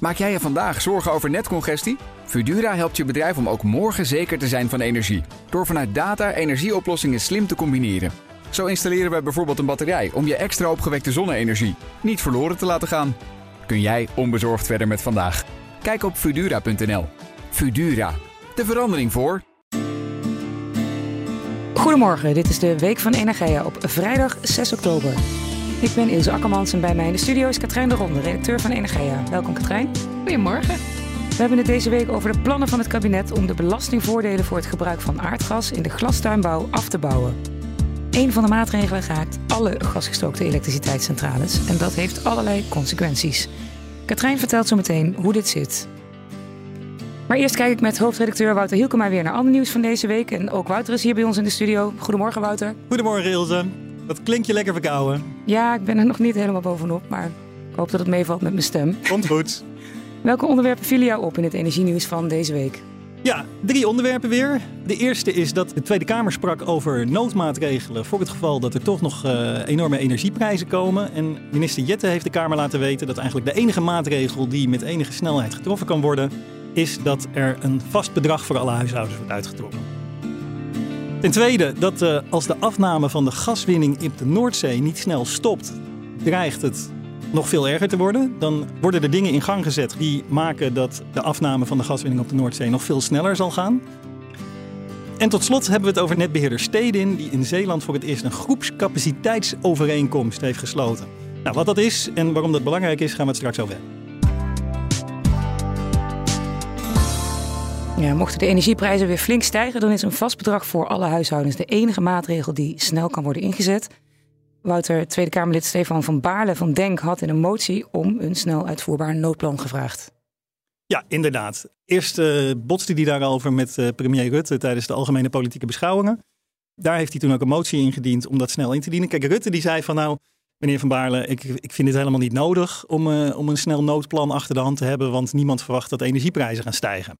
Maak jij je vandaag zorgen over netcongestie? Fudura helpt je bedrijf om ook morgen zeker te zijn van energie. Door vanuit data energieoplossingen slim te combineren. Zo installeren we bijvoorbeeld een batterij om je extra opgewekte zonne-energie niet verloren te laten gaan. Kun jij onbezorgd verder met vandaag? Kijk op Fudura.nl. Fudura, de verandering voor. Goedemorgen, dit is de Week van Energia op vrijdag 6 oktober. Ik ben Ilse Akkermans en bij mij in de studio is Katrijn de Ronde, redacteur van Energia. Welkom Katrijn. Goedemorgen. We hebben het deze week over de plannen van het kabinet om de belastingvoordelen voor het gebruik van aardgas in de glastuinbouw af te bouwen. Een van de maatregelen raakt alle gasgestookte elektriciteitscentrales en dat heeft allerlei consequenties. Katrijn vertelt zo meteen hoe dit zit. Maar eerst kijk ik met hoofdredacteur Wouter Hielkema weer naar ander nieuws van deze week. En ook Wouter is hier bij ons in de studio. Goedemorgen Wouter. Goedemorgen Ilse. Wat klinkt je lekker verkouden? Ja, ik ben er nog niet helemaal bovenop, maar ik hoop dat het meevalt met mijn stem. Komt goed. Welke onderwerpen vielen jou op in het energienieuws van deze week? Ja, drie onderwerpen weer. De eerste is dat de Tweede Kamer sprak over noodmaatregelen voor het geval dat er toch nog uh, enorme energieprijzen komen. En minister Jette heeft de Kamer laten weten dat eigenlijk de enige maatregel die met enige snelheid getroffen kan worden, is dat er een vast bedrag voor alle huishoudens wordt uitgetrokken. Ten tweede dat uh, als de afname van de gaswinning in de Noordzee niet snel stopt, dreigt het nog veel erger te worden. Dan worden er dingen in gang gezet die maken dat de afname van de gaswinning op de Noordzee nog veel sneller zal gaan. En tot slot hebben we het over netbeheerder Stedin, die in Zeeland voor het eerst een groepscapaciteitsovereenkomst heeft gesloten. Nou, wat dat is en waarom dat belangrijk is, gaan we het straks over hebben. Mochten de energieprijzen weer flink stijgen, dan is een vast bedrag voor alle huishoudens de enige maatregel die snel kan worden ingezet. Wouter, Tweede Kamerlid Stefan van Baarle van Denk had in een motie om een snel uitvoerbaar noodplan gevraagd. Ja, inderdaad. Eerst uh, botste hij daarover met uh, premier Rutte tijdens de algemene politieke beschouwingen. Daar heeft hij toen ook een motie ingediend om dat snel in te dienen. Kijk, Rutte die zei van nou, meneer Van Baarle, ik, ik vind het helemaal niet nodig om, uh, om een snel noodplan achter de hand te hebben, want niemand verwacht dat energieprijzen gaan stijgen.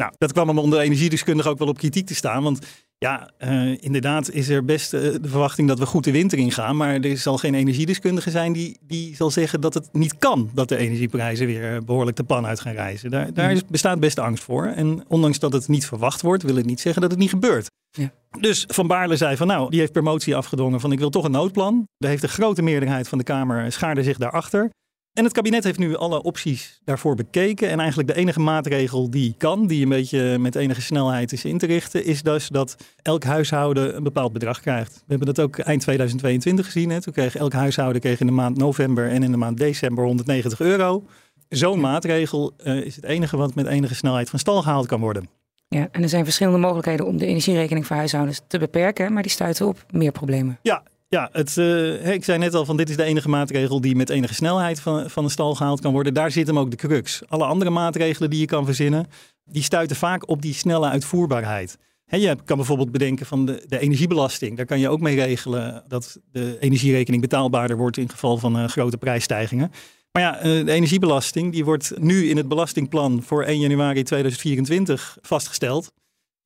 Nou, dat kwam hem onder energiedeskundigen ook wel op kritiek te staan. Want ja, uh, inderdaad is er best uh, de verwachting dat we goed de winter ingaan. Maar er zal geen energiedeskundige zijn die, die zal zeggen dat het niet kan dat de energieprijzen weer behoorlijk de pan uit gaan reizen. Daar, daar is, bestaat best angst voor. En ondanks dat het niet verwacht wordt, wil het niet zeggen dat het niet gebeurt. Ja. Dus Van Baarle zei van nou, die heeft per motie afgedwongen van ik wil toch een noodplan. Daar heeft de grote meerderheid van de Kamer schaarde zich daarachter. En het kabinet heeft nu alle opties daarvoor bekeken. En eigenlijk de enige maatregel die kan, die een beetje met enige snelheid is in te richten, is dus dat elk huishouden een bepaald bedrag krijgt. We hebben dat ook eind 2022 gezien. Hè. Toen kreeg elk huishouden kreeg in de maand november en in de maand december 190 euro. Zo'n maatregel uh, is het enige wat met enige snelheid van stal gehaald kan worden. Ja, en er zijn verschillende mogelijkheden om de energierekening voor huishoudens te beperken, maar die stuiten op meer problemen. Ja, ja, het, uh, ik zei net al van dit is de enige maatregel die met enige snelheid van, van de stal gehaald kan worden. Daar zit hem ook de crux. Alle andere maatregelen die je kan verzinnen, die stuiten vaak op die snelle uitvoerbaarheid. He, je kan bijvoorbeeld bedenken van de, de, energiebelasting. Daar kan je ook mee regelen dat de energierekening betaalbaarder wordt in geval van uh, grote prijsstijgingen. Maar ja, uh, de energiebelasting die wordt nu in het belastingplan voor 1 januari 2024 vastgesteld.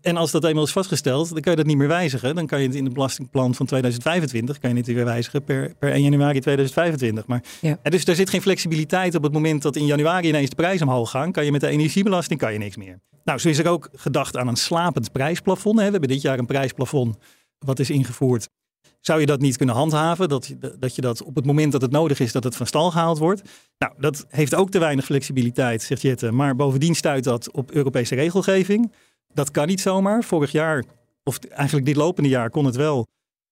En als dat eenmaal is vastgesteld, dan kan je dat niet meer wijzigen. Dan kan je het in het belastingplan van 2025 kan je het weer wijzigen per, per 1 januari 2025. Maar ja. dus daar zit geen flexibiliteit op het moment dat in januari ineens de prijzen omhoog gaan. Kan je met de energiebelasting kan je niks meer. Nou, zo is er ook gedacht aan een slapend prijsplafond. We hebben dit jaar een prijsplafond wat is ingevoerd. Zou je dat niet kunnen handhaven? Dat, dat je dat op het moment dat het nodig is, dat het van stal gehaald wordt? Nou, dat heeft ook te weinig flexibiliteit, zegt Jette. Maar bovendien stuit dat op Europese regelgeving. Dat kan niet zomaar. Vorig jaar, of eigenlijk dit lopende jaar, kon het wel.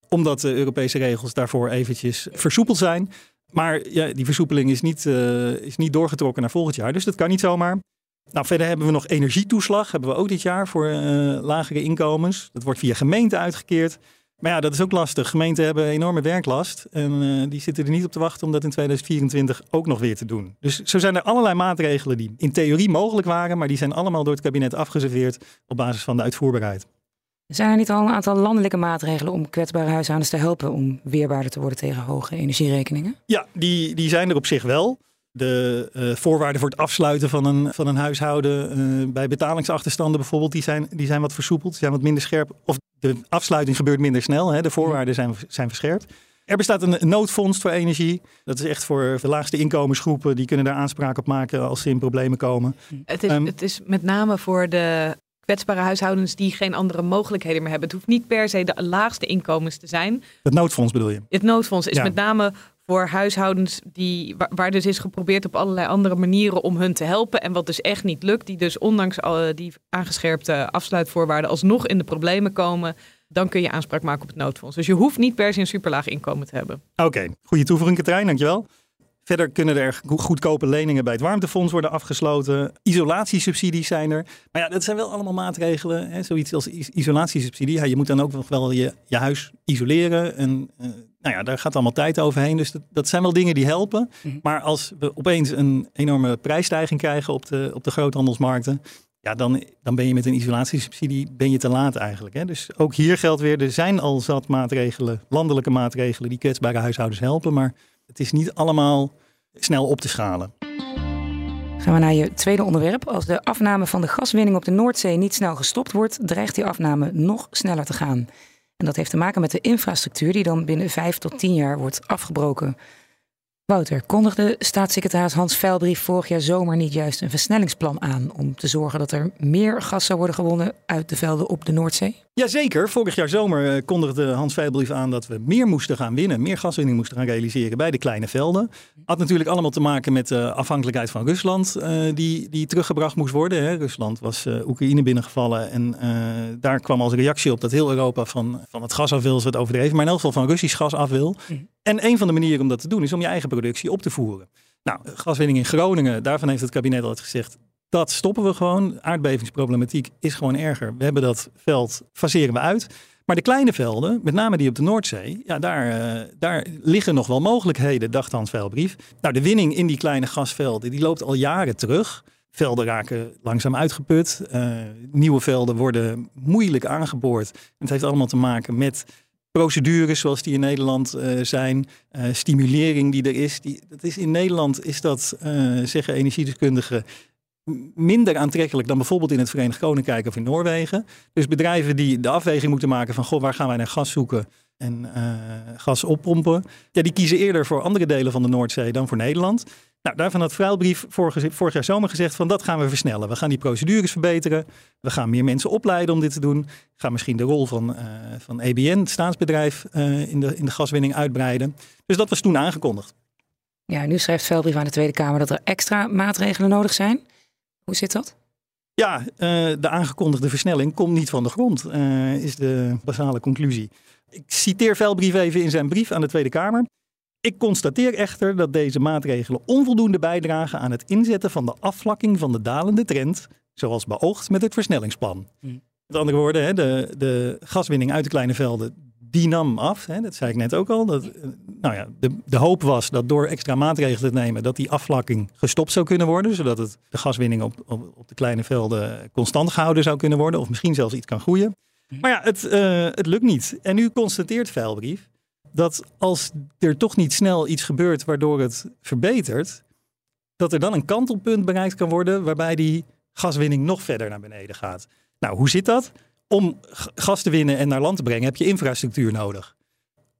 Omdat de Europese regels daarvoor eventjes versoepeld zijn. Maar ja, die versoepeling is niet, uh, is niet doorgetrokken naar volgend jaar. Dus dat kan niet zomaar. Nou, verder hebben we nog energietoeslag. Hebben we ook dit jaar voor uh, lagere inkomens. Dat wordt via gemeente uitgekeerd. Maar ja, dat is ook lastig. Gemeenten hebben enorme werklast. En uh, die zitten er niet op te wachten om dat in 2024 ook nog weer te doen. Dus zo zijn er allerlei maatregelen die in theorie mogelijk waren. Maar die zijn allemaal door het kabinet afgeserveerd op basis van de uitvoerbaarheid. Zijn er niet al een aantal landelijke maatregelen om kwetsbare huishoudens te helpen om weerbaarder te worden tegen hoge energierekeningen? Ja, die, die zijn er op zich wel. De uh, voorwaarden voor het afsluiten van een, van een huishouden uh, bij betalingsachterstanden bijvoorbeeld, die zijn, die zijn wat versoepeld, zijn wat minder scherp. Of de afsluiting gebeurt minder snel, hè? de voorwaarden zijn, zijn verscherpt. Er bestaat een noodfonds voor energie. Dat is echt voor de laagste inkomensgroepen. Die kunnen daar aanspraak op maken als ze in problemen komen. Het is, um, het is met name voor de kwetsbare huishoudens die geen andere mogelijkheden meer hebben. Het hoeft niet per se de laagste inkomens te zijn. Het noodfonds bedoel je? Het noodfonds is met name voor huishoudens die, waar, dus is geprobeerd op allerlei andere manieren om hun te helpen. En wat dus echt niet lukt, die dus ondanks al die aangescherpte afsluitvoorwaarden alsnog in de problemen komen. Dan kun je aanspraak maken op het noodfonds. Dus je hoeft niet per se een superlaag inkomen te hebben. Oké, goede toevoeging Katrijn, dankjewel. Verder kunnen er goedkope leningen bij het warmtefonds worden afgesloten. Isolatiesubsidies zijn er. Maar ja, dat zijn wel allemaal maatregelen. Hè? Zoiets als isolatiesubsidie. Ja, je moet dan ook nog wel je, je huis isoleren. En uh, nou ja, daar gaat allemaal tijd overheen. Dus dat, dat zijn wel dingen die helpen. Mhm. Maar als we opeens een enorme prijsstijging krijgen op de, op de groothandelsmarkten. Ja, dan, dan ben je met een isolatiesubsidie ben je te laat eigenlijk. Hè? Dus ook hier geldt weer, er zijn al zat maatregelen, landelijke maatregelen die kwetsbare huishoudens helpen. Maar het is niet allemaal snel op te schalen. Gaan we naar je tweede onderwerp. Als de afname van de gaswinning op de Noordzee niet snel gestopt wordt, dreigt die afname nog sneller te gaan. En dat heeft te maken met de infrastructuur die dan binnen vijf tot tien jaar wordt afgebroken. Wouter, kondigde staatssecretaris Hans Veilbrief vorig jaar zomer niet juist een versnellingsplan aan om te zorgen dat er meer gas zou worden gewonnen uit de velden op de Noordzee? Jazeker, vorig jaar zomer eh, kondigde Hans Veilbrief aan dat we meer moesten gaan winnen, meer gaswinning moesten gaan realiseren bij de kleine velden. Had natuurlijk allemaal te maken met de afhankelijkheid van Rusland, uh, die, die teruggebracht moest worden. Hè. Rusland was uh, Oekraïne binnengevallen en daar kwam als reactie op dat heel Europa van, van het gas af wil, is het overdreven, maar in elk geval van Russisch gas af wil. Mhm. En een van de manieren om dat te doen is om je eigen productie op te voeren. Nou, gaswinning in Groningen, daarvan heeft het kabinet altijd gezegd, dat stoppen we gewoon. Aardbevingsproblematiek is gewoon erger. We hebben dat veld, faseren we uit. Maar de kleine velden, met name die op de Noordzee, ja, daar, uh, daar liggen nog wel mogelijkheden, dacht Hans Veilbrief. Nou, de winning in die kleine gasvelden, die loopt al jaren terug. Velden raken langzaam uitgeput. Uh, nieuwe velden worden moeilijk aangeboord. het heeft allemaal te maken met procedures zoals die in Nederland uh, zijn, uh, stimulering die er is. Die, dat is in Nederland is dat, uh, zeggen energiedeskundigen, minder aantrekkelijk dan bijvoorbeeld in het Verenigd Koninkrijk of in Noorwegen. Dus bedrijven die de afweging moeten maken van goh, waar gaan wij naar gas zoeken en gas oppompen, ja, die kiezen eerder voor andere delen van de Noordzee dan voor Nederland. Nou, daarvan had Vrijlbrief vorig, vorig jaar zomer gezegd van dat gaan we versnellen. We gaan die procedures verbeteren. We gaan meer mensen opleiden om dit te doen. We gaan misschien de rol van, uh, van EBN, het staatsbedrijf, uh, in, de, in de gaswinning uitbreiden. Dus dat was toen aangekondigd. Ja, nu schrijft Veilbrief aan de Tweede Kamer dat er extra maatregelen nodig zijn. Hoe zit dat? Ja, uh, de aangekondigde versnelling komt niet van de grond, is de basale conclusie. Ik citeer Veilbrief even in zijn brief aan de Tweede Kamer. Ik constateer echter dat deze maatregelen onvoldoende bijdragen aan het inzetten van de afvlakking van de dalende trend, zoals beoogd met het versnellingsplan. Mm. Met andere woorden, de, de gaswinning uit de kleine velden, die nam af. Dat zei ik net ook al. Dat, eh, nou ja, de, de hoop was dat door extra maatregelen te nemen, dat die afvlakking gestopt zou kunnen worden, zodat het, de gaswinning op, op, op de kleine velden constant gehouden zou kunnen worden, of misschien zelfs iets kan groeien. Mm. Maar ja, het, uh, het lukt niet. En nu constateert Veilbrief dat als er toch niet snel iets gebeurt waardoor het verbetert, dat er dan een kantelpunt bereikt kan worden waarbij die gaswinning nog verder naar beneden gaat. Nou, hoe zit dat? Om gas te winnen en naar land te brengen heb je infrastructuur nodig.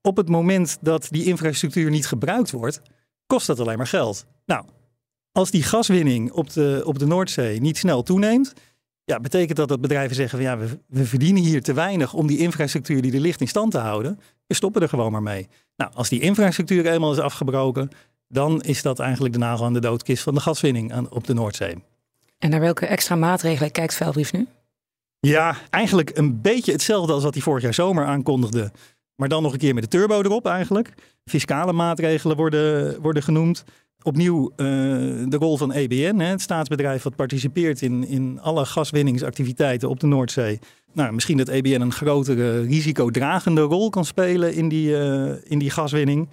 Op het moment dat die infrastructuur niet gebruikt wordt, kost dat alleen maar geld. Nou, als die gaswinning op de, op de Noordzee niet snel toeneemt, ja, betekent dat dat bedrijven zeggen van ja, we, we, verdienen hier te weinig om die infrastructuur die er ligt in stand te houden. We stoppen er gewoon maar mee. Nou, als die infrastructuur eenmaal is afgebroken, dan is dat eigenlijk de nagel aan de doodkist van de gaswinning aan, op de Noordzee. En naar welke extra maatregelen kijkt Veilbrief nu? Ja, eigenlijk een beetje hetzelfde als wat hij vorig jaar zomer aankondigde. Maar dan nog een keer met de turbo erop eigenlijk. Fiscale maatregelen worden, worden genoemd opnieuw uh, de rol van EBN, hè, het staatsbedrijf wat participeert in, in alle gaswinningsactiviteiten op de Noordzee. Nou, misschien dat EBN een grotere risicodragende rol kan spelen in die, uh, in die gaswinning.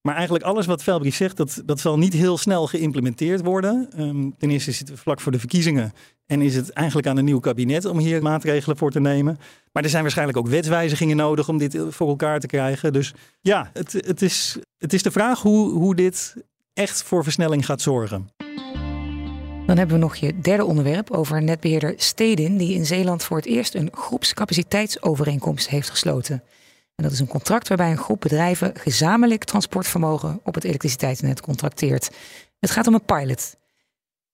Maar eigenlijk alles wat Velbrief zegt, dat, dat zal niet heel snel geïmplementeerd worden. Um, ten eerste zitten we vlak voor de verkiezingen en is het eigenlijk aan een nieuw kabinet om hier maatregelen voor te nemen. Maar er zijn waarschijnlijk ook wetswijzigingen nodig om dit voor elkaar te krijgen. Dus ja, het, het, is, het is de vraag hoe, hoe dit echt voor versnelling gaat zorgen. Dan hebben we nog je derde onderwerp over netbeheerder Stedin, die in Zeeland voor het eerst een groepscapaciteitsovereenkomst heeft gesloten. En dat is een contract waarbij een groep bedrijven gezamenlijk transportvermogen op het elektriciteitsnet contracteert. Het gaat om een pilot.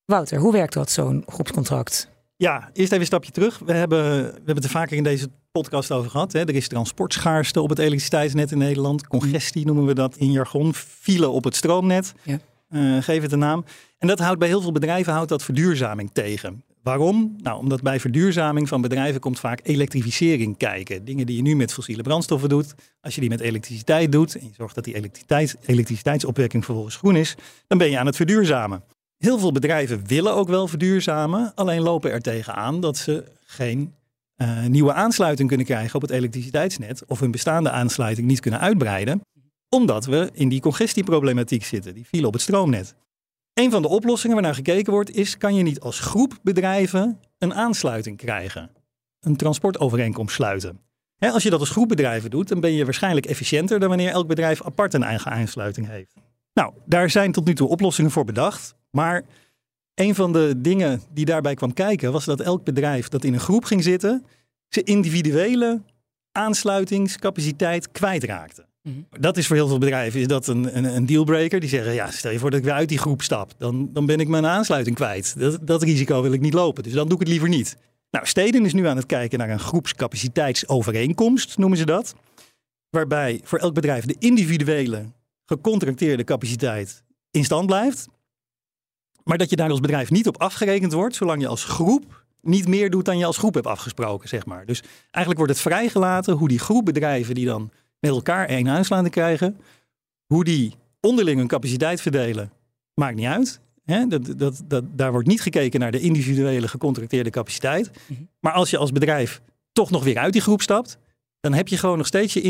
Wouter, hoe werkt dat, zo'n groepscontract? Ja, eerst even een stapje terug. We hebben, we hebben het er vaker in deze podcast over gehad. Hè. Er is transportschaarste op het elektriciteitsnet in Nederland. Congestie noemen we dat in jargon. File op het stroomnet. Ja. Uh, geef het een naam. En dat houdt bij heel veel bedrijven houdt dat verduurzaming tegen. Waarom? Nou, omdat bij verduurzaming van bedrijven komt vaak elektrificering kijken. Dingen die je nu met fossiele brandstoffen doet. Als je die met elektriciteit doet en je zorgt dat die elektriciteit, elektriciteitsopwekking vervolgens groen is, dan ben je aan het verduurzamen. Heel veel bedrijven willen ook wel verduurzamen, alleen lopen er tegenaan dat ze geen uh, nieuwe aansluiting kunnen krijgen op het elektriciteitsnet of hun bestaande aansluiting niet kunnen uitbreiden, omdat we in die congestieproblematiek zitten, die file op het stroomnet. Een van de oplossingen waarnaar gekeken wordt is, kan je niet als groep bedrijven een aansluiting krijgen? Een transportovereenkomst sluiten. als je dat als groep bedrijven doet, dan ben je waarschijnlijk efficiënter dan wanneer elk bedrijf apart een eigen aansluiting heeft. Nou, daar zijn tot nu toe oplossingen voor bedacht. Maar een van de dingen die daarbij kwam kijken was dat elk bedrijf dat in een groep ging zitten, zijn individuele aansluitingscapaciteit kwijtraakte. Mhm. Dat is voor heel veel bedrijven is dat een, een, een, dealbreaker. Die zeggen, ja, stel je voor dat ik weer uit die groep stap. Dan, dan ben ik mijn aansluiting kwijt. Dat, dat risico wil ik niet lopen. Dus dan doe ik het liever niet. Nou, Steden is nu aan het kijken naar een groepscapaciteitsovereenkomst, noemen ze dat. Waarbij voor elk bedrijf de individuele gecontracteerde capaciteit in stand blijft. Maar dat je daar als bedrijf niet op afgerekend wordt, zolang je als groep niet meer doet dan je als groep hebt afgesproken, zeg maar. Dus eigenlijk wordt het vrijgelaten hoe die groep bedrijven die dan met elkaar één aansluiting krijgen, hoe die onderling hun capaciteit verdelen, maakt niet uit. Dat, dat, dat, daar wordt niet gekeken naar de individuele gecontracteerde capaciteit. Mhm. Maar als je als bedrijf toch nog weer uit die groep stapt, dan heb je gewoon nog steeds je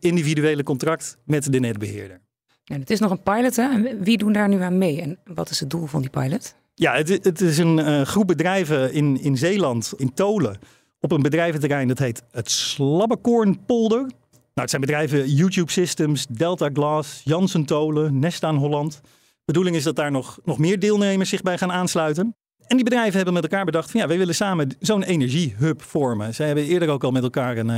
individuele contract met de netbeheerder. Het is nog een pilot, hè? wie doen daar nu aan mee en wat is het doel van die pilot? Ja, het, het is een uh, groep bedrijven in, in Zeeland, in Tolen, op een bedrijventerrein dat heet het Slabbekornpolder. Nou, het zijn bedrijven YouTube Systems, Delta Glass, Janssen Tolen, Nestaan Holland. De bedoeling is dat daar nog, nog meer deelnemers zich bij gaan aansluiten. En die bedrijven hebben met elkaar bedacht van ja, wij willen samen zo'n energiehub vormen. Zij hebben eerder ook al met elkaar, een,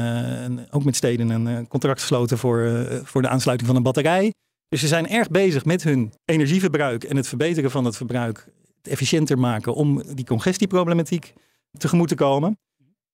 eh, ook met steden, een eh, contract gesloten voor, voor de aansluiting van een batterij. Dus ze zijn erg bezig met hun energieverbruik en het verbeteren van het verbruik het efficiënter maken om die congestieproblematiek tegemoet te komen.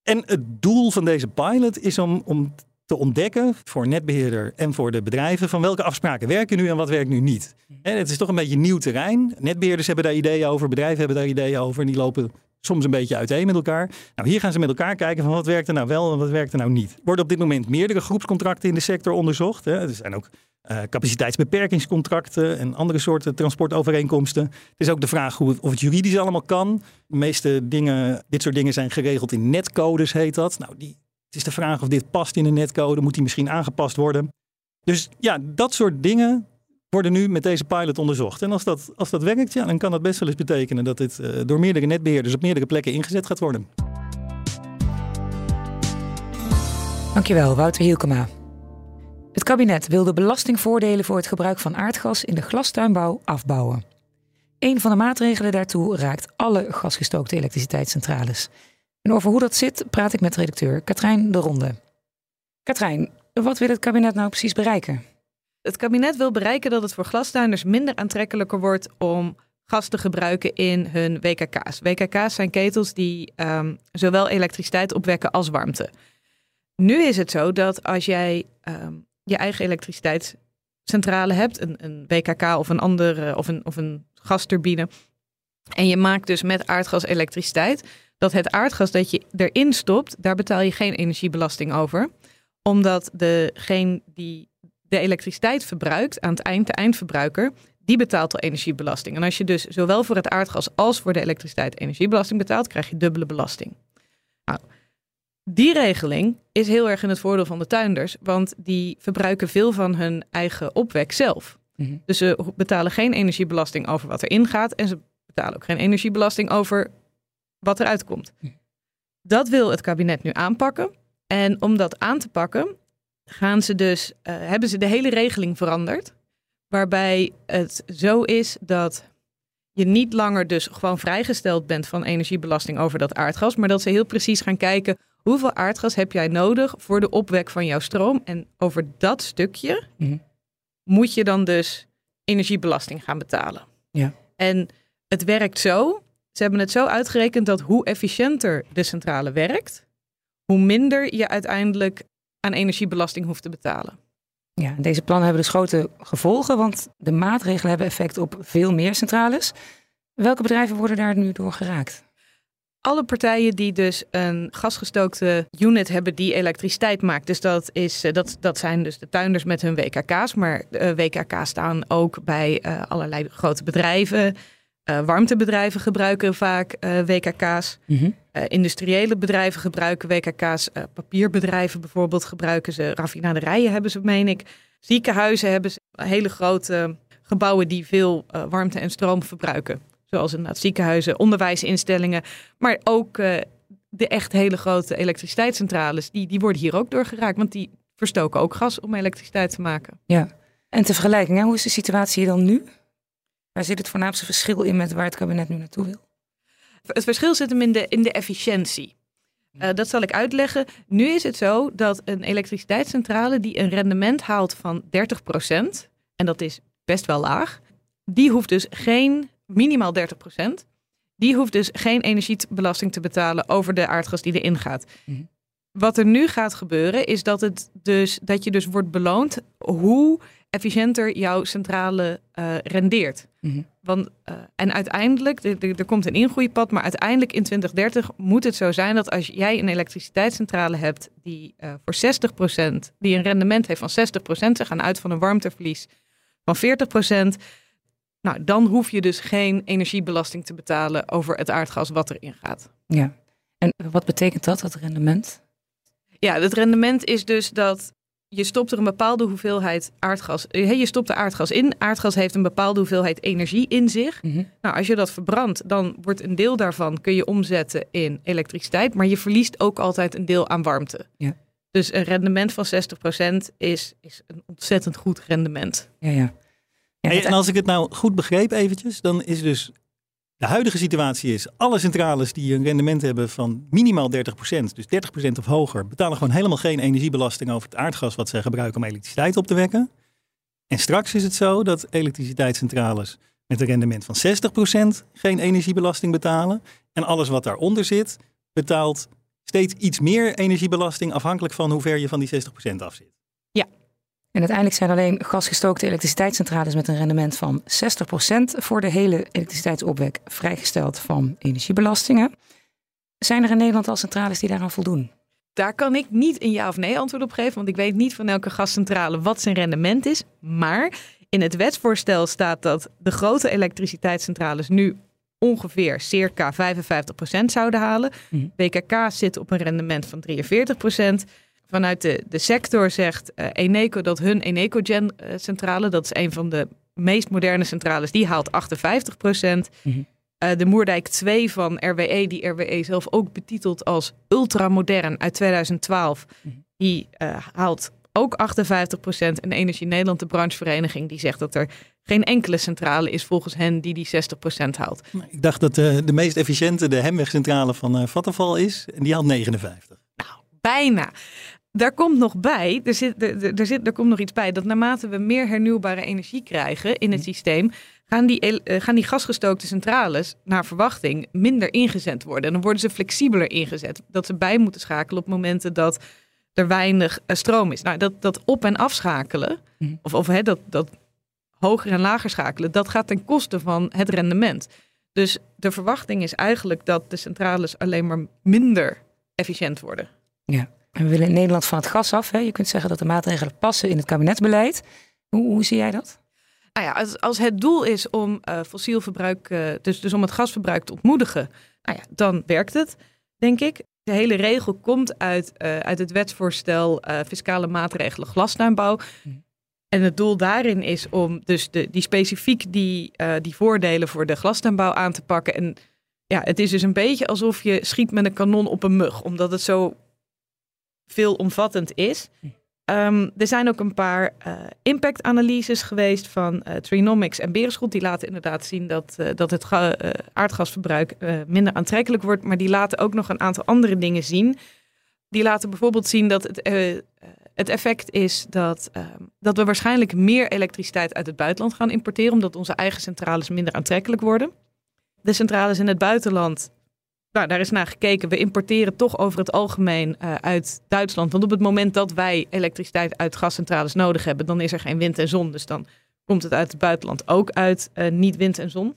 En het doel van deze pilot is om, om te ontdekken voor netbeheerder en voor de bedrijven van welke afspraken werken nu en wat werkt nu niet. En het is toch een beetje nieuw terrein. Netbeheerders hebben daar ideeën over, bedrijven hebben daar ideeën over en die lopen soms een beetje uiteen met elkaar. Nou, hier gaan ze met elkaar kijken van wat werkt er nou wel en wat werkt er nou niet. Er worden op dit moment meerdere groepscontracten in de sector onderzocht. Hè. Er zijn ook uh, capaciteitsbeperkingscontracten en andere soorten transportovereenkomsten. Het is ook de vraag hoe of het juridisch allemaal kan. De meeste dingen, dit soort dingen zijn geregeld in netcodes, heet dat. Nou, die, het is de vraag of dit past in een netcode. Moet die misschien aangepast worden? Dus ja, dat soort dingen worden nu met deze pilot onderzocht. En als dat, als dat werkt, ja, dan kan dat best wel eens betekenen dat dit uh, door meerdere netbeheerders op meerdere plekken ingezet gaat worden. Dankjewel, Wouter Hielkema. Het kabinet wil de belastingvoordelen voor het gebruik van aardgas in de glastuinbouw afbouwen. Een van de maatregelen daartoe raakt alle gasgestookte elektriciteitscentrales. En over hoe dat zit praat ik met redacteur Katrijn de Ronde. Katrijn, wat wil het kabinet nou precies bereiken? Het kabinet wil bereiken dat het voor glastuinders minder aantrekkelijker wordt om gas te gebruiken in hun WKK's. WKK's zijn ketels die um, zowel elektriciteit opwekken als warmte. Nu is het zo dat als jij um, je eigen elektriciteitscentrale hebt, een, een WKK of een andere of een, of een gasturbine, en je maakt dus met aardgas elektriciteit, dat het aardgas dat je erin stopt, daar betaal je geen energiebelasting over. Omdat degene die de elektriciteit verbruikt aan het eind, de eindverbruiker, die betaalt al energiebelasting. En als je dus zowel voor het aardgas als voor de elektriciteit energiebelasting betaalt, krijg je dubbele belasting. Nou, die regeling is heel erg in het voordeel van de tuinders, want die verbruiken veel van hun eigen opwek zelf. Mhm. Dus ze betalen geen energiebelasting over wat erin gaat en ze betalen ook geen energiebelasting over wat eruit komt. Mhm. Dat wil het kabinet nu aanpakken. En om dat aan te pakken, gaan ze dus, uh, hebben ze de hele regeling veranderd. Waarbij het zo is dat je niet langer dus gewoon vrijgesteld bent van energiebelasting over dat aardgas. Maar dat ze heel precies gaan kijken hoeveel aardgas heb jij nodig voor de opwek van jouw stroom? En over dat stukje Mhm. moet je dan dus energiebelasting gaan betalen. Ja. En het werkt zo. Ze hebben het zo uitgerekend dat hoe efficiënter de centrale werkt, hoe minder je uiteindelijk aan energiebelasting hoeft te betalen. Ja, deze plannen hebben dus grote gevolgen, want de maatregelen hebben effect op veel meer centrales. Welke bedrijven worden daar nu door geraakt? Alle partijen die dus een gasgestookte unit hebben die elektriciteit maakt. Dus dat, is, eh, dat, dat zijn dus de tuinders met hun WKK's. Maar eh, WKK's staan ook bij eh, allerlei grote bedrijven. Warmtebedrijven gebruiken vaak WKK's. Eh, industriële bedrijven gebruiken WKK's. Papierbedrijven bijvoorbeeld gebruiken ze. Raffinaderijen hebben ze, meen ik. Ziekenhuizen hebben ze hele grote gebouwen die veel warmte en stroom verbruiken. Zoals inderdaad ziekenhuizen, onderwijsinstellingen. Maar ook eh, de echt hele grote elektriciteitscentrales. Die, die worden hier ook door geraakt. Want die verstoken ook gas om elektriciteit te maken. Ja. En ter vergelijking, hè, hoe is de situatie dan nu? Waar zit het voornaamste verschil in met waar het kabinet nu naartoe wil? Het verschil zit hem in de, in de efficiëntie. Eh, dat zal ik uitleggen. Nu is het zo dat een elektriciteitscentrale die een rendement haalt van 30%, en dat is best wel laag, die hoeft dus geen, minimaal 30%, die hoeft dus geen energiebelasting te betalen over de aardgas die erin gaat. Mhm. Wat er nu gaat gebeuren is dat, het dus, dat je dus wordt beloond hoe efficiënter jouw centrale eh, rendeert. Mhm. Want, eh, en uiteindelijk, er, komt een ingroeipad, maar uiteindelijk in 2030 moet het zo zijn dat als jij een elektriciteitscentrale hebt die eh voor 60%, die een rendement heeft van 60%, ze gaan uit van een warmteverlies van 40%, nou, dan hoef je dus geen energiebelasting te betalen over het aardgas wat erin gaat. Ja. En wat betekent dat, dat rendement? Ja, het rendement is dus dat je stopt er een bepaalde hoeveelheid aardgas. eh, Je stopt er aardgas in. Aardgas heeft een bepaalde hoeveelheid energie in zich. Mhm. Nou, als je dat verbrandt, dan wordt een deel daarvan kun je omzetten in elektriciteit, maar je verliest ook altijd een deel aan warmte. Ja. Dus een rendement van 60% is, is een ontzettend goed rendement. Ja, ja. Ja en als ik het nou goed begreep eventjes, dan is dus de huidige situatie is, alle centrales die een rendement hebben van minimaal 30%, dus 30% of hoger, betalen gewoon helemaal geen energiebelasting over het aardgas wat zij gebruiken om elektriciteit op te wekken. En straks is het zo dat elektriciteitscentrales met een rendement van 60% geen energiebelasting betalen. En alles wat daaronder zit, betaalt steeds iets meer energiebelasting afhankelijk van hoe ver je van die 60% af zit. En uiteindelijk zijn alleen gasgestookte elektriciteitscentrales met een rendement van 60% voor de hele elektriciteitsopwek vrijgesteld van energiebelastingen. Zijn er in Nederland al centrales die daaraan voldoen? Daar kan ik niet een ja of nee antwoord op geven, want ik weet niet van elke gascentrale wat zijn rendement is. Maar in het wetsvoorstel staat dat de grote elektriciteitscentrales nu ongeveer circa 55% zouden halen. Mhm. BKK zit op een rendement van 43%. Vanuit de, de sector zegt eh, Eneco dat hun Enecogen-centrale, dat is een van de meest moderne centrales, die haalt 58%. Mhm. Eh, de Moerdijk 2 van RWE, die RWE zelf ook betitelt als ultramodern uit 2012, Mhm. die eh, haalt ook 58%. En Energie Nederland, de branchevereniging, die zegt dat er geen enkele centrale is volgens hen die die 60% haalt. Ik dacht dat de, de meest efficiënte de Hemwegcentrale van eh Vattenfall is. En die haalt 59. Bijna. Daar komt nog bij, er, zit, er, zit, er komt nog iets bij, dat naarmate we meer hernieuwbare energie krijgen in het systeem, gaan die, eh, gaan die gasgestookte centrales naar verwachting minder ingezet worden. En dan worden ze flexibeler ingezet. Dat ze bij moeten schakelen op momenten dat er weinig eh, stroom is. Nou, dat, dat op- en afschakelen, Mhm. of, of hè, dat, dat hoger en lager schakelen, dat gaat ten koste van het rendement. Dus de verwachting is eigenlijk dat de centrales alleen maar minder efficiënt worden. En we willen in Nederland van het gas af. Hè? Je kunt zeggen dat de maatregelen passen in het kabinetsbeleid. Hoe, hoe zie jij dat? Nou ja, als, als het doel is om eh, fossiel verbruik, eh, dus, dus om het gasverbruik te ontmoedigen, nou ja, dan werkt het, denk ik. De hele regel komt uit, eh, uit het wetsvoorstel fiscale maatregelen glastuinbouw. Mhm. En het doel daarin is om dus de, die specifiek die, die voordelen voor de glastuinbouw aan te pakken. En ja, het is dus een beetje alsof je schiet met een kanon op een mug, omdat het zo veelomvattend is. Ehm, er zijn ook een paar eh, impactanalyses geweest van eh Trinomics en Berenschot. Die laten inderdaad zien dat, eh, dat het ga- aardgasverbruik minder aantrekkelijk wordt. Maar die laten ook nog een aantal andere dingen zien. Die laten bijvoorbeeld zien dat het, het effect is dat, uh, dat we waarschijnlijk meer elektriciteit uit het buitenland gaan importeren, omdat onze eigen centrales minder aantrekkelijk worden. De centrales in het buitenland, nou, daar is naar gekeken. We importeren toch over het algemeen uh, uit Duitsland. Want op het moment dat wij elektriciteit uit gascentrales nodig hebben, dan is er geen wind en zon. Dus dan komt het uit het buitenland ook uit niet wind en zon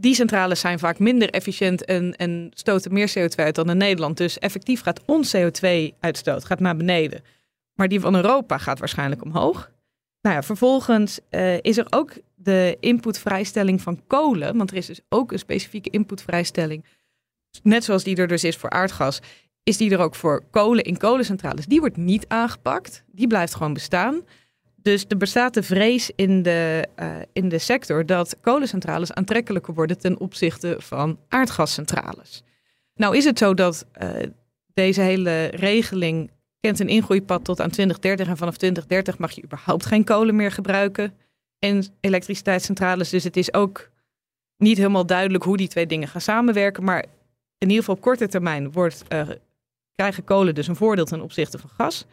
die centrales zijn vaak minder efficiënt en, en stoten meer CO2 uit dan in Nederland. Dus effectief gaat ons CO2-uitstoot gaat naar beneden. Maar die van Europa gaat waarschijnlijk omhoog. Nou ja, vervolgens uh, is er ook de inputvrijstelling van kolen. Want er is dus ook een specifieke inputvrijstelling. Net zoals die er dus is voor aardgas, is die er ook voor kolen in kolencentrales. Die wordt niet aangepakt. Die blijft gewoon bestaan. Dus er bestaat de vrees in de, uh, in de sector dat kolencentrales aantrekkelijker worden ten opzichte van aardgascentrales. Nou is het zo dat uh, deze hele regeling kent een ingroeipad tot aan 2030 en vanaf 2030 mag je überhaupt geen kolen meer gebruiken in elektriciteitscentrales. Dus het is ook niet helemaal duidelijk hoe die twee dingen gaan samenwerken. Maar in ieder geval op korte termijn wordt, uh, krijgen kolen dus een voordeel ten opzichte van gas.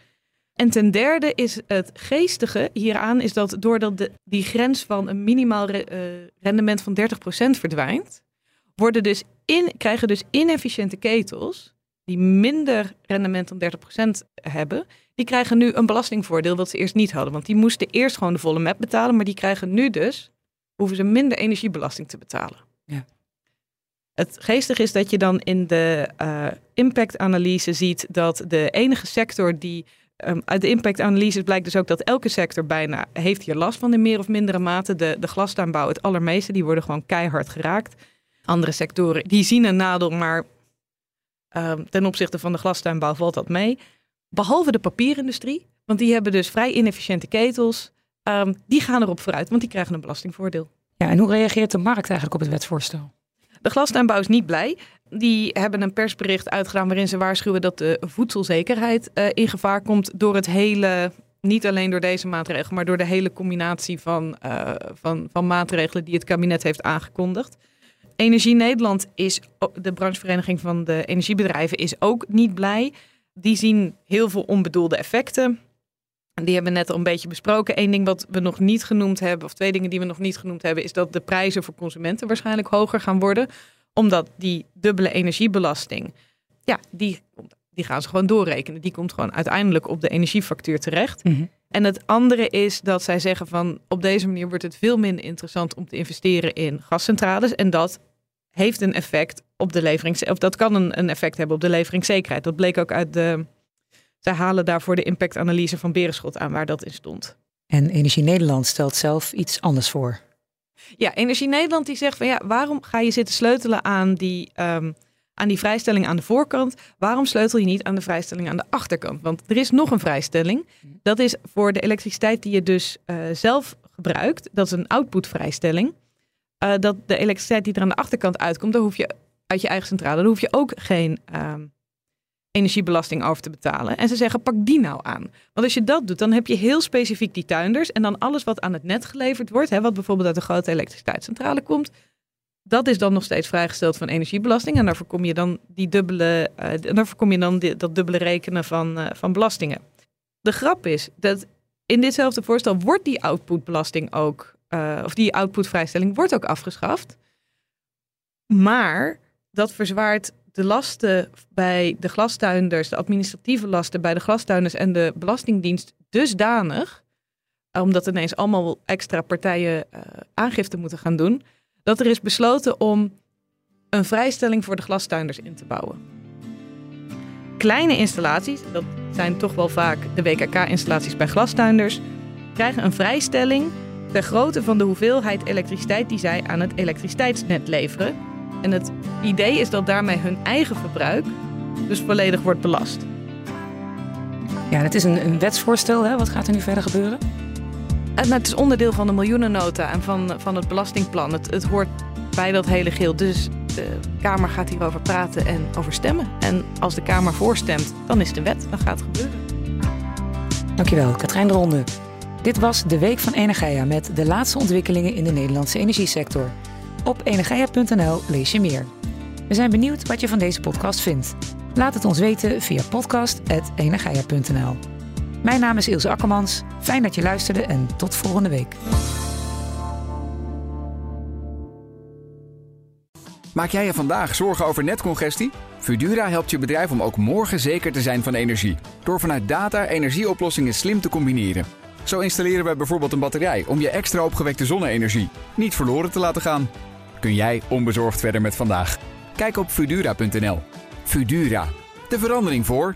En ten derde is het geestige hieraan is dat doordat de, die grens van een minimaal re, uh, rendement van 30% verdwijnt, worden dus in, krijgen dus inefficiënte ketels die minder rendement dan 30% hebben, die krijgen nu een belastingvoordeel wat ze eerst niet hadden. Want die moesten eerst gewoon de volle map betalen, maar die krijgen nu dus, hoeven ze minder energiebelasting te betalen. Ja. Het geestige is dat je dan in de uh, impactanalyse ziet dat de enige sector die Um, uit de impactanalyses blijkt dus ook dat elke sector bijna heeft hier last van in meer of mindere mate. De, de glastuinbouw het allermeeste, die worden gewoon keihard geraakt. Andere sectoren, die zien een nadeel, maar um, ten opzichte van de glastuinbouw valt dat mee. Behalve de papierindustrie, want die hebben dus vrij inefficiënte ketels. Um, die gaan erop vooruit, want die krijgen een belastingvoordeel. Ja, en hoe reageert de markt eigenlijk op het wetsvoorstel? De glastuinbouw is niet blij. Die hebben een persbericht uitgedaan waarin ze waarschuwen dat de voedselzekerheid uh, in gevaar komt door het hele, niet alleen door deze maatregelen, maar door de hele combinatie van, uh, van, van maatregelen die het kabinet heeft aangekondigd. Energie Nederland is, de branchevereniging van de energiebedrijven, is ook niet blij. Die zien heel veel onbedoelde effecten. Die hebben we net al een beetje besproken. Eén ding wat we nog niet genoemd hebben, of twee dingen die we nog niet genoemd hebben, is dat de prijzen voor consumenten waarschijnlijk hoger gaan worden. Omdat die dubbele energiebelasting, ja, die, die gaan ze gewoon doorrekenen. Die komt gewoon uiteindelijk op de energiefactuur terecht. Mm -hmm. En het andere is dat zij zeggen van op deze manier wordt het veel minder interessant om te investeren in gascentrales. En dat heeft een effect op de levering, of dat kan een, een effect hebben op de leveringszekerheid. Dat bleek ook uit de zij halen daarvoor de impactanalyse van Berenschot aan waar dat in stond. En Energie Nederland stelt zelf iets anders voor. Ja, Energie Nederland die zegt van ja, waarom ga je zitten sleutelen aan die, um, aan die vrijstelling aan de voorkant? Waarom sleutel je niet aan de vrijstelling aan de achterkant? Want er is nog een vrijstelling. Dat is voor de elektriciteit die je dus uh, zelf gebruikt. Dat is een outputvrijstelling. Uh, dat de elektriciteit die er aan de achterkant uitkomt, daar hoef je uit je eigen centrale, daar hoef je ook geen um, energiebelasting over te betalen. En ze zeggen, pak die nou aan. Want als je dat doet, dan heb je heel specifiek die tuinders. En dan alles wat aan het net geleverd wordt, hè, wat bijvoorbeeld uit de grote elektriciteitscentrale komt, dat is dan nog steeds vrijgesteld van energiebelasting. En daar voorkom je dan die dubbele, uh, daar voorkom je dan dat dubbele rekenen van, uh, van belastingen. De grap is dat in ditzelfde voorstel wordt die outputbelasting ook, uh, of die outputvrijstelling wordt ook afgeschaft. Maar dat verzwaart de lasten bij de glastuinders, de administratieve lasten bij de glastuinders en de Belastingdienst dusdanig, omdat ineens allemaal extra partijen uh, aangifte moeten gaan doen, dat er is besloten om een vrijstelling voor de glastuinders in te bouwen. Kleine installaties, dat zijn toch wel vaak de WKK-installaties bij glastuinders, krijgen een vrijstelling ter grootte van de hoeveelheid elektriciteit die zij aan het elektriciteitsnet leveren en het idee is dat daarmee hun eigen verbruik dus volledig wordt belast. Ja, het is een, een wetsvoorstel. Hè? Wat gaat er nu verder gebeuren? En het is onderdeel van de miljoenennota en van, van het belastingplan. Het, het hoort bij dat hele geel. Dus de Kamer gaat hierover praten en over stemmen. En als de Kamer voorstemt, dan is het een wet. Dan gaat het gebeuren. Dankjewel, Katrijn de Ronde. Dit was de Week van Energia met de laatste ontwikkelingen in de Nederlandse energiesector. Op energia.nl lees je meer. We zijn benieuwd wat je van deze podcast vindt. Laat het ons weten via podcast.energia.nl. Mijn naam is Ilse Akkermans. Fijn dat je luisterde en tot volgende week. Maak jij je vandaag zorgen over netcongestie? Fudura helpt je bedrijf om ook morgen zeker te zijn van energie. Door vanuit data energieoplossingen slim te combineren. Zo installeren we bijvoorbeeld een batterij om je extra opgewekte zonne-energie niet verloren te laten gaan. Kun jij onbezorgd verder met vandaag? Kijk op Fudura.nl. Fudura, de verandering voor.